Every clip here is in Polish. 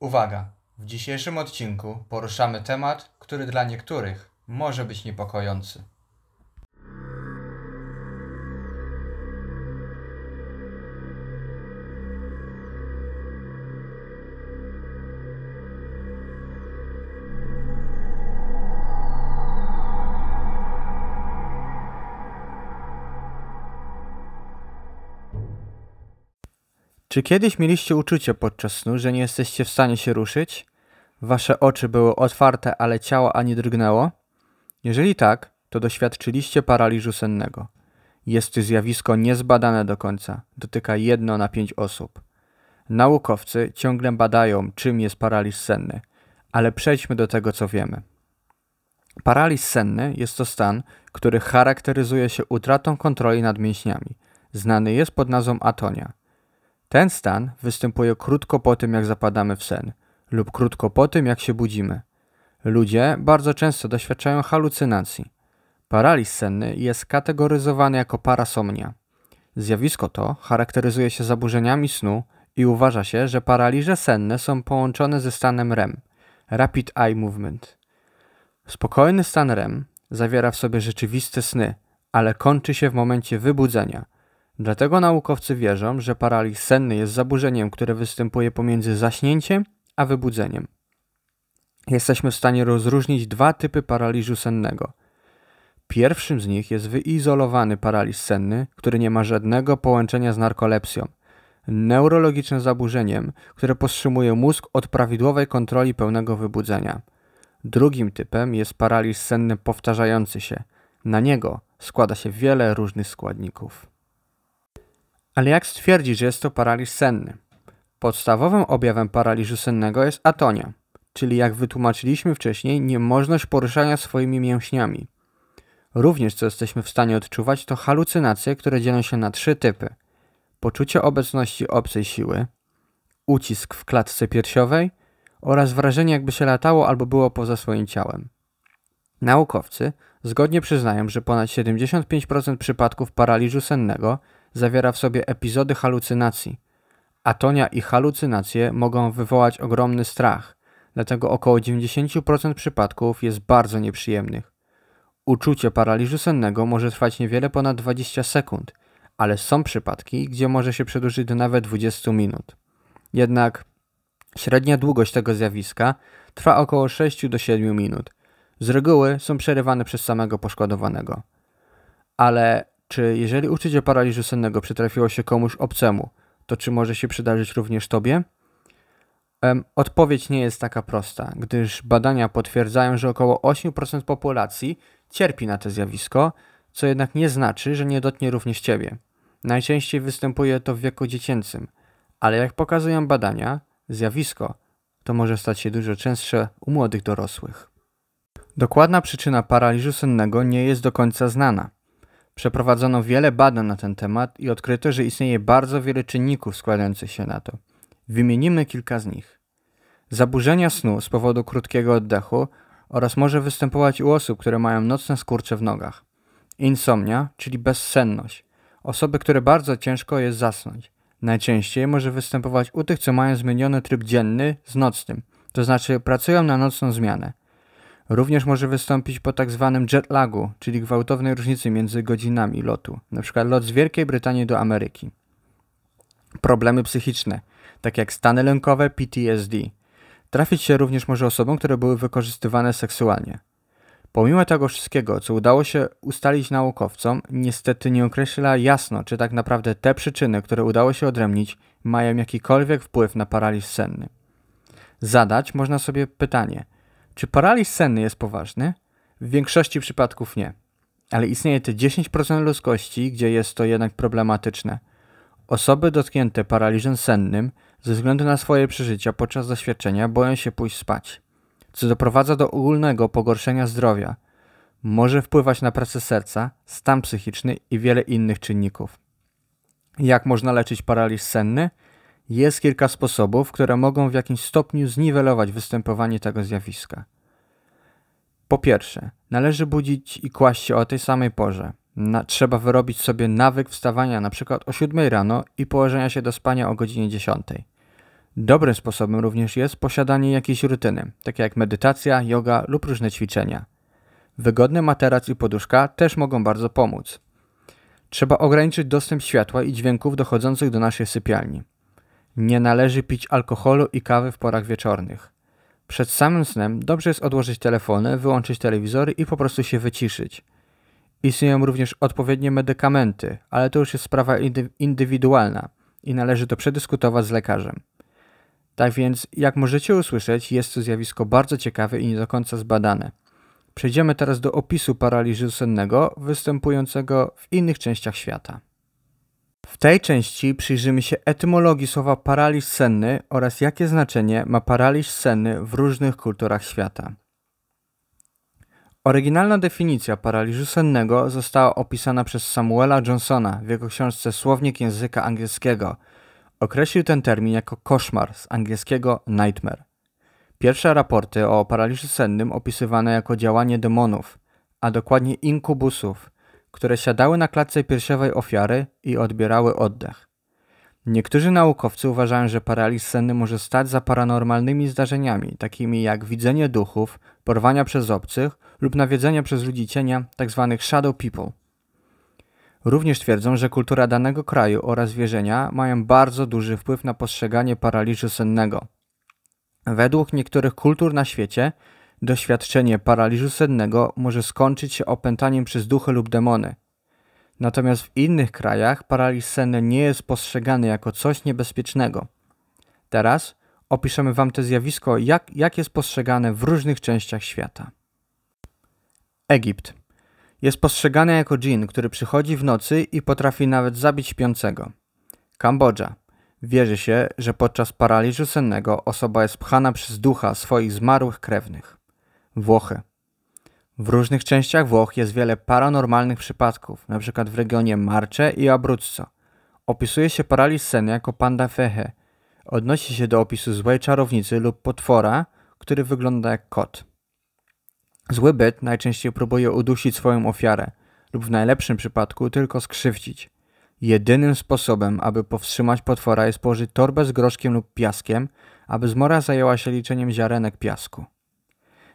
Uwaga! W dzisiejszym odcinku poruszamy temat, który dla niektórych może być niepokojący. Czy kiedyś mieliście uczucie podczas snu, że nie jesteście w stanie się ruszyć? Wasze oczy były otwarte, ale ciało ani drgnęło? Jeżeli tak, to doświadczyliście paraliżu sennego. Jest to zjawisko niezbadane do końca, dotyka jedno na pięć osób. Naukowcy ciągle badają, czym jest paraliż senny, ale przejdźmy do tego, co wiemy. Paraliż senny jest to stan, który charakteryzuje się utratą kontroli nad mięśniami. Znany jest pod nazwą atonia. Ten stan występuje krótko po tym, jak zapadamy w sen, lub krótko po tym, jak się budzimy. Ludzie bardzo często doświadczają halucynacji. Paraliż senny jest kategoryzowany jako parasomnia. Zjawisko to charakteryzuje się zaburzeniami snu i uważa się, że paraliże senne są połączone ze stanem REM Rapid Eye Movement. Spokojny stan REM zawiera w sobie rzeczywiste sny, ale kończy się w momencie wybudzenia – Dlatego naukowcy wierzą, że paraliż senny jest zaburzeniem, które występuje pomiędzy zaśnięciem a wybudzeniem. Jesteśmy w stanie rozróżnić dwa typy paraliżu sennego. Pierwszym z nich jest wyizolowany paraliż senny, który nie ma żadnego połączenia z narkolepsją, neurologicznym zaburzeniem, które powstrzymuje mózg od prawidłowej kontroli pełnego wybudzenia. Drugim typem jest paraliż senny powtarzający się. Na niego składa się wiele różnych składników. Ale jak stwierdzić, że jest to paraliż senny? Podstawowym objawem paraliżu sennego jest atonia, czyli jak wytłumaczyliśmy wcześniej, niemożność poruszania swoimi mięśniami. Również co jesteśmy w stanie odczuwać to halucynacje, które dzielą się na trzy typy. Poczucie obecności obcej siły, ucisk w klatce piersiowej oraz wrażenie jakby się latało albo było poza swoim ciałem. Naukowcy zgodnie przyznają, że ponad 75% przypadków paraliżu sennego zawiera w sobie epizody halucynacji. Atonia i halucynacje mogą wywołać ogromny strach, dlatego około 90% przypadków jest bardzo nieprzyjemnych. Uczucie paraliżu sennego może trwać niewiele ponad 20 sekund, ale są przypadki, gdzie może się przedłużyć do nawet 20 minut. Jednak średnia długość tego zjawiska trwa około 6 do 7 minut. Z reguły są przerywane przez samego poszkodowanego. Ale czy jeżeli uczucie paraliżu sennego przytrafiło się komuś obcemu, to czy może się przydarzyć również tobie? Odpowiedź nie jest taka prosta, gdyż badania potwierdzają, że około 8% populacji cierpi na to zjawisko, co jednak nie znaczy, że nie dotknie również ciebie. Najczęściej występuje to w wieku dziecięcym, ale jak pokazują badania, zjawisko to może stać się dużo częstsze u młodych dorosłych. Dokładna przyczyna paraliżu sennego nie jest do końca znana. Przeprowadzono wiele badań na ten temat i odkryto, że istnieje bardzo wiele czynników składających się na to. Wymienimy kilka z nich. Zaburzenia snu z powodu krótkiego oddechu oraz może występować u osób, które mają nocne skurcze w nogach. Insomnia, czyli bezsenność. Osoby, które bardzo ciężko jest zasnąć. Najczęściej może występować u tych, co mają zmieniony tryb dzienny z nocnym, to znaczy pracują na nocną zmianę. Również może wystąpić po tak zwanym jetlagu, czyli gwałtownej różnicy między godzinami lotu, np. lot z Wielkiej Brytanii do Ameryki. Problemy psychiczne, takie jak stany lękowe, PTSD. Trafić się również może osobom, które były wykorzystywane seksualnie. Pomimo tego wszystkiego, co udało się ustalić naukowcom, niestety nie określa jasno, czy tak naprawdę te przyczyny, które udało się odrębnić, mają jakikolwiek wpływ na paraliż senny. Zadać można sobie pytanie – czy paraliż senny jest poważny? W większości przypadków nie. Ale istnieje te 10% ludzkości, gdzie jest to jednak problematyczne. Osoby dotknięte paraliżem sennym ze względu na swoje przeżycia podczas doświadczenia boją się pójść spać, co doprowadza do ogólnego pogorszenia zdrowia. Może wpływać na pracę serca, stan psychiczny i wiele innych czynników. Jak można leczyć paraliż senny? Jest kilka sposobów, które mogą w jakimś stopniu zniwelować występowanie tego zjawiska. Po pierwsze, należy budzić i kłaść się o tej samej porze. Na, trzeba wyrobić sobie nawyk wstawania np. o 7 rano i położenia się do spania o godzinie 10. Dobrym sposobem również jest posiadanie jakiejś rutyny, takie jak medytacja, yoga lub różne ćwiczenia. Wygodny materac i poduszka też mogą bardzo pomóc. Trzeba ograniczyć dostęp światła i dźwięków dochodzących do naszej sypialni. Nie należy pić alkoholu i kawy w porach wieczornych. Przed samym snem dobrze jest odłożyć telefony, wyłączyć telewizory i po prostu się wyciszyć. Istnieją również odpowiednie medykamenty, ale to już jest sprawa indywidualna i należy to przedyskutować z lekarzem. Tak więc, jak możecie usłyszeć, jest to zjawisko bardzo ciekawe i nie do końca zbadane. Przejdziemy teraz do opisu paraliżu sennego występującego w innych częściach świata. W tej części przyjrzymy się etymologii słowa paraliż senny oraz jakie znaczenie ma paraliż senny w różnych kulturach świata. Oryginalna definicja paraliżu sennego została opisana przez Samuela Johnsona w jego książce Słownik języka angielskiego. Określił ten termin jako koszmar z angielskiego nightmare. Pierwsze raporty o paraliżu sennym opisywane jako działanie demonów, a dokładnie inkubusów, które siadały na klatce piersiowej ofiary i odbierały oddech. Niektórzy naukowcy uważają, że paraliż senny może stać za paranormalnymi zdarzeniami, takimi jak widzenie duchów, porwania przez obcych lub nawiedzenie przez ludzi cienia, tzw. Tak shadow people. Również twierdzą, że kultura danego kraju oraz wierzenia mają bardzo duży wpływ na postrzeganie paraliżu sennego. Według niektórych kultur na świecie doświadczenie paraliżu sennego może skończyć się opętaniem przez duchy lub demony. Natomiast w innych krajach paraliż senny nie jest postrzegany jako coś niebezpiecznego. Teraz opiszemy Wam to zjawisko, jak, jak jest postrzegane w różnych częściach świata. Egipt. Jest postrzegany jako dżin, który przychodzi w nocy i potrafi nawet zabić śpiącego. Kambodża. Wierzy się, że podczas paraliżu sennego osoba jest pchana przez ducha swoich zmarłych krewnych. Włochy. W różnych częściach Włoch jest wiele paranormalnych przypadków, np. w regionie Marcze i Abruzzo. Opisuje się paraliż senny jako panda fehe. Odnosi się do opisu złej czarownicy lub potwora, który wygląda jak kot. Zły byt najczęściej próbuje udusić swoją ofiarę lub w najlepszym przypadku tylko skrzywdzić. Jedynym sposobem, aby powstrzymać potwora jest położyć torbę z groszkiem lub piaskiem, aby zmora zajęła się liczeniem ziarenek piasku.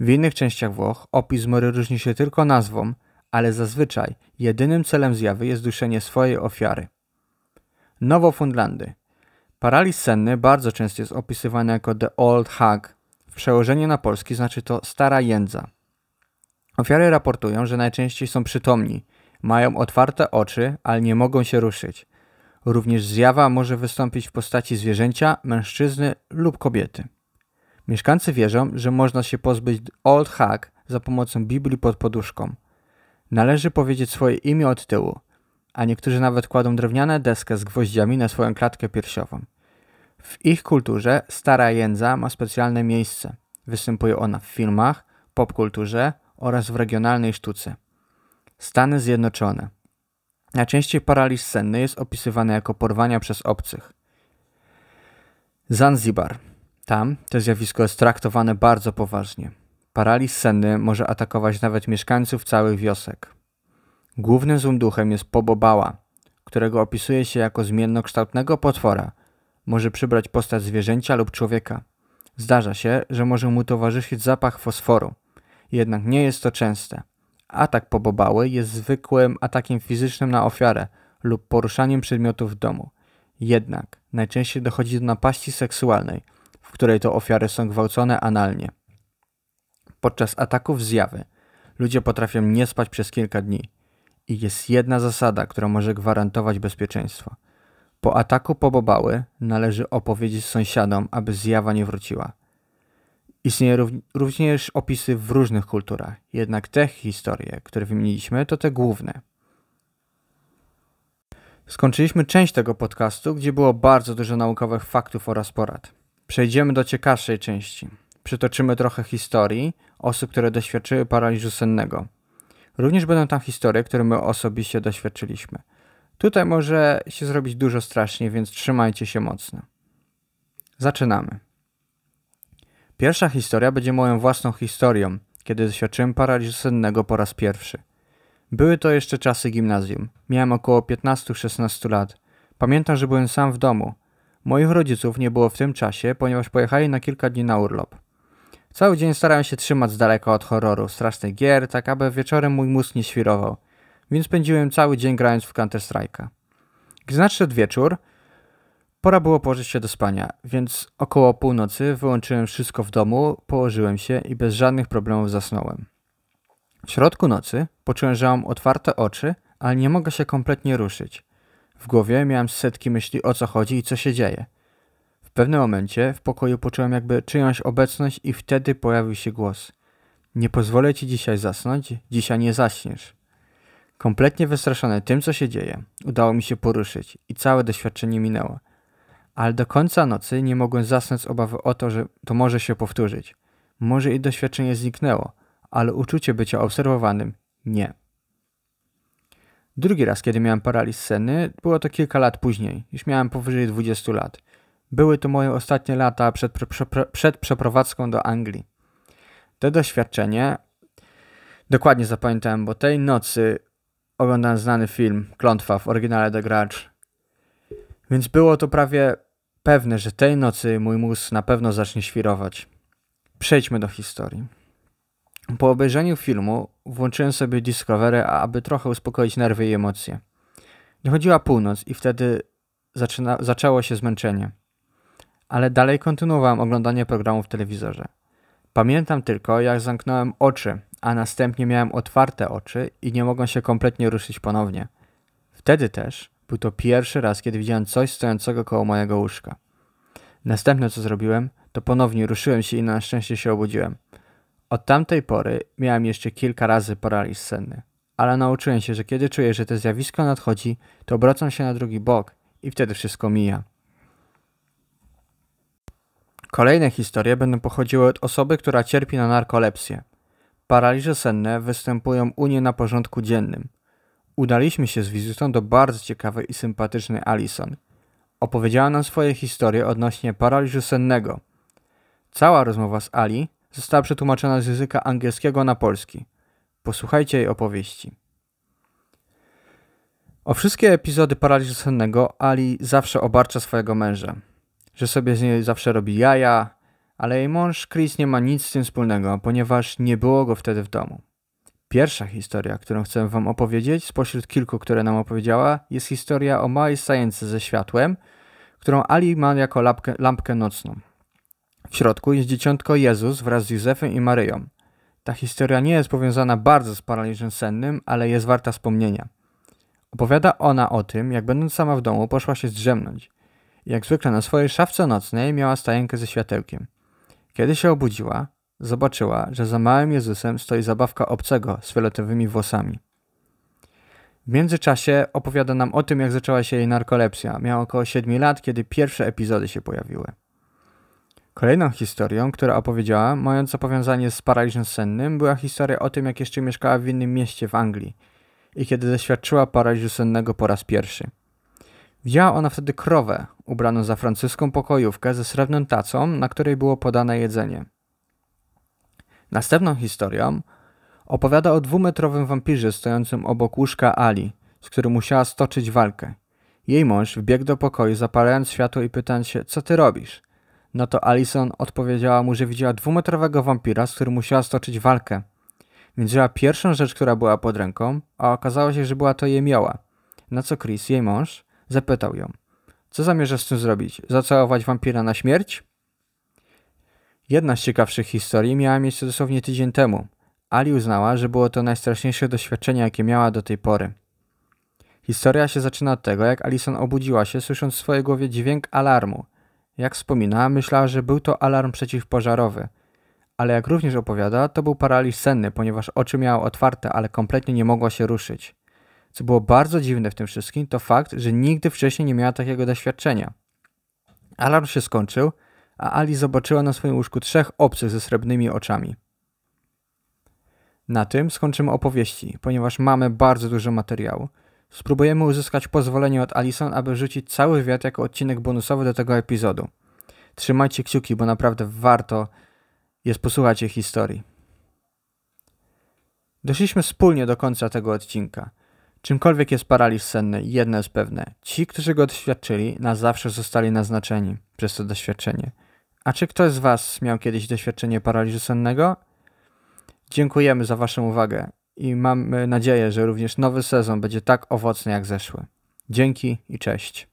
W innych częściach Włoch opis zmory różni się tylko nazwą, ale zazwyczaj jedynym celem zjawy jest duszenie swojej ofiary. Nowofundlandy. Paraliż senny bardzo często jest opisywany jako the old hag. W przełożeniu na polski znaczy to stara jędza. Ofiary raportują, że najczęściej są przytomni, mają otwarte oczy, ale nie mogą się ruszyć. Również zjawa może wystąpić w postaci zwierzęcia, mężczyzny lub kobiety. Mieszkańcy wierzą, że można się pozbyć Old Hag za pomocą Biblii pod poduszką. Należy powiedzieć swoje imię od tyłu, a niektórzy nawet kładą drewniane deskę z gwoździami na swoją klatkę piersiową. W ich kulturze stara jędza ma specjalne miejsce. Występuje ona w filmach, popkulturze oraz w regionalnej sztuce. Stany Zjednoczone. Najczęściej paraliż senny jest opisywany jako porwania przez obcych. Zanzibar. Tam to zjawisko jest traktowane bardzo poważnie. Paraliż senny może atakować nawet mieszkańców całych wiosek. Głównym złym duchem jest pobobała, którego opisuje się jako zmiennokształtnego potwora. Może przybrać postać zwierzęcia lub człowieka. Zdarza się, że może mu towarzyszyć zapach fosforu, jednak nie jest to częste. Atak pobobały jest zwykłym atakiem fizycznym na ofiarę lub poruszaniem przedmiotów w domu. Jednak najczęściej dochodzi do napaści seksualnej – w której to ofiary są gwałcone analnie. Podczas ataków zjawy ludzie potrafią nie spać przez kilka dni i jest jedna zasada, która może gwarantować bezpieczeństwo. Po ataku pobobały należy opowiedzieć sąsiadom, aby zjawa nie wróciła. Istnieją również opisy w różnych kulturach, jednak te historie, które wymieniliśmy, to te główne. Skończyliśmy część tego podcastu, gdzie było bardzo dużo naukowych faktów oraz porad. Przejdziemy do ciekawszej części. Przytoczymy trochę historii osób, które doświadczyły paraliżu sennego. Również będą tam historie, które my osobiście doświadczyliśmy. Tutaj może się zrobić dużo strasznie, więc trzymajcie się mocno. Zaczynamy. Pierwsza historia będzie moją własną historią, kiedy doświadczyłem paraliżu sennego po raz pierwszy. Były to jeszcze czasy gimnazjum. Miałem około 15-16 lat. Pamiętam, że byłem sam w domu – Moich rodziców nie było w tym czasie, ponieważ pojechali na kilka dni na urlop. Cały dzień starałem się trzymać z daleka od horroru, strasznych gier, tak aby wieczorem mój mózg nie świrował, więc spędziłem cały dzień grając w Counter-Strike'a. Gdy nadszedł wieczór, pora było położyć się do spania, więc około północy wyłączyłem wszystko w domu, położyłem się i bez żadnych problemów zasnąłem. W środku nocy poczułem, że mam otwarte oczy, ale nie mogę się kompletnie ruszyć. W głowie miałem setki myśli o co chodzi i co się dzieje. W pewnym momencie w pokoju poczułem jakby czyjąś obecność i wtedy pojawił się głos. Nie pozwolę ci dzisiaj zasnąć, dzisiaj nie zaśniesz. Kompletnie wystraszony tym, co się dzieje, udało mi się poruszyć i całe doświadczenie minęło. Ale do końca nocy nie mogłem zasnąć z obawy o to, że to może się powtórzyć. Może i doświadczenie zniknęło, ale uczucie bycia obserwowanym nie. Drugi raz, kiedy miałem paraliż senny, było to kilka lat później, już miałem powyżej 20 lat. Były to moje ostatnie lata przed, przed przeprowadzką do Anglii. To doświadczenie dokładnie zapamiętałem, bo tej nocy oglądałem znany film Klątwa w oryginale The Grudge. Więc było to prawie pewne, że tej nocy mój mózg na pewno zacznie świrować. Przejdźmy do historii. Po obejrzeniu filmu włączyłem sobie Discovery, aby trochę uspokoić nerwy i emocje. Dochodziła północ i wtedy zaczyna, zaczęło się zmęczenie. Ale dalej kontynuowałem oglądanie programu w telewizorze. Pamiętam tylko, jak zamknąłem oczy, a następnie miałem otwarte oczy i nie mogłem się kompletnie ruszyć ponownie. Wtedy też był to pierwszy raz, kiedy widziałem coś stojącego koło mojego łóżka. Następne co zrobiłem, to ponownie ruszyłem się i na szczęście się obudziłem. Od tamtej pory miałem jeszcze kilka razy paraliż senny, ale nauczyłem się, że kiedy czuję, że to zjawisko nadchodzi, to obracam się na drugi bok i wtedy wszystko mija. Kolejne historie będą pochodziły od osoby, która cierpi na narkolepsję. Paraliże senne występują u niej na porządku dziennym. Udaliśmy się z wizytą do bardzo ciekawej i sympatycznej Alison. Opowiedziała nam swoje historie odnośnie paraliżu sennego. Cała rozmowa z Ali została przetłumaczona z języka angielskiego na polski. Posłuchajcie jej opowieści. O wszystkie epizody paraliżu sennego Ali zawsze obarcza swojego męża. Że sobie z niej zawsze robi jaja, ale jej mąż Chris nie ma nic z tym wspólnego, ponieważ nie było go wtedy w domu. Pierwsza historia, którą chcę wam opowiedzieć, spośród kilku, które nam opowiedziała, jest historia o małej stajence ze światłem, którą Ali ma jako lampkę, lampkę nocną. W środku jest dzieciątko Jezus wraz z Józefem i Maryją. Ta historia nie jest powiązana bardzo z paraliżem sennym, ale jest warta wspomnienia. Opowiada ona o tym, jak będąc sama w domu poszła się zdrzemnąć. Jak zwykle na swojej szafce nocnej miała stajenkę ze światełkiem. Kiedy się obudziła, zobaczyła, że za małym Jezusem stoi zabawka obcego z fioletowymi włosami. W międzyczasie opowiada nam o tym, jak zaczęła się jej narkolepsja. Miała około 7 lat, kiedy pierwsze epizody się pojawiły. Kolejną historią, która opowiedziała, mająca powiązanie z paraliżem sennym, była historia o tym, jak jeszcze mieszkała w innym mieście w Anglii i kiedy doświadczyła paraliżu sennego po raz pierwszy. Widziała ona wtedy krowę, ubraną za francuską pokojówkę ze srebrną tacą, na której było podane jedzenie. Następną historią opowiada o dwumetrowym wampirze stojącym obok łóżka Ali, z którym musiała stoczyć walkę. Jej mąż wbiegł do pokoju, zapalając światło i pytając się, co ty robisz? No to Alison odpowiedziała mu, że widziała dwumetrowego wampira, z którym musiała stoczyć walkę. Więc wzięła pierwszą rzecz, która była pod ręką, a okazało się, że była to jemioła. Na co Chris, jej mąż, zapytał ją. Co zamierzasz z tym zrobić? Zacałować wampira na śmierć? Jedna z ciekawszych historii miała miejsce dosłownie tydzień temu. Ali uznała, że było to najstraszniejsze doświadczenie, jakie miała do tej pory. Historia się zaczyna od tego, jak Alison obudziła się, słysząc w swojej głowie dźwięk alarmu – jak wspomina, myślała, że był to alarm przeciwpożarowy. Ale jak również opowiada, to był paraliż senny, ponieważ oczy miała otwarte, ale kompletnie nie mogła się ruszyć. Co było bardzo dziwne w tym wszystkim, to fakt, że nigdy wcześniej nie miała takiego doświadczenia. Alarm się skończył, a Ali zobaczyła na swoim łóżku trzech obcych ze srebrnymi oczami. Na tym skończymy opowieści, ponieważ mamy bardzo dużo materiału. Spróbujemy uzyskać pozwolenie od Alison, aby rzucić cały wiatr jako odcinek bonusowy do tego epizodu. Trzymajcie kciuki, bo naprawdę warto jest posłuchać jej historii. Doszliśmy wspólnie do końca tego odcinka. Czymkolwiek jest paraliż senny, jedno jest pewne. Ci, którzy go doświadczyli, na zawsze zostali naznaczeni przez to doświadczenie. A czy ktoś z Was miał kiedyś doświadczenie paraliżu sennego? Dziękujemy za Waszą uwagę i mam e, nadzieję, że również nowy sezon będzie tak owocny jak zeszły. Dzięki i cześć.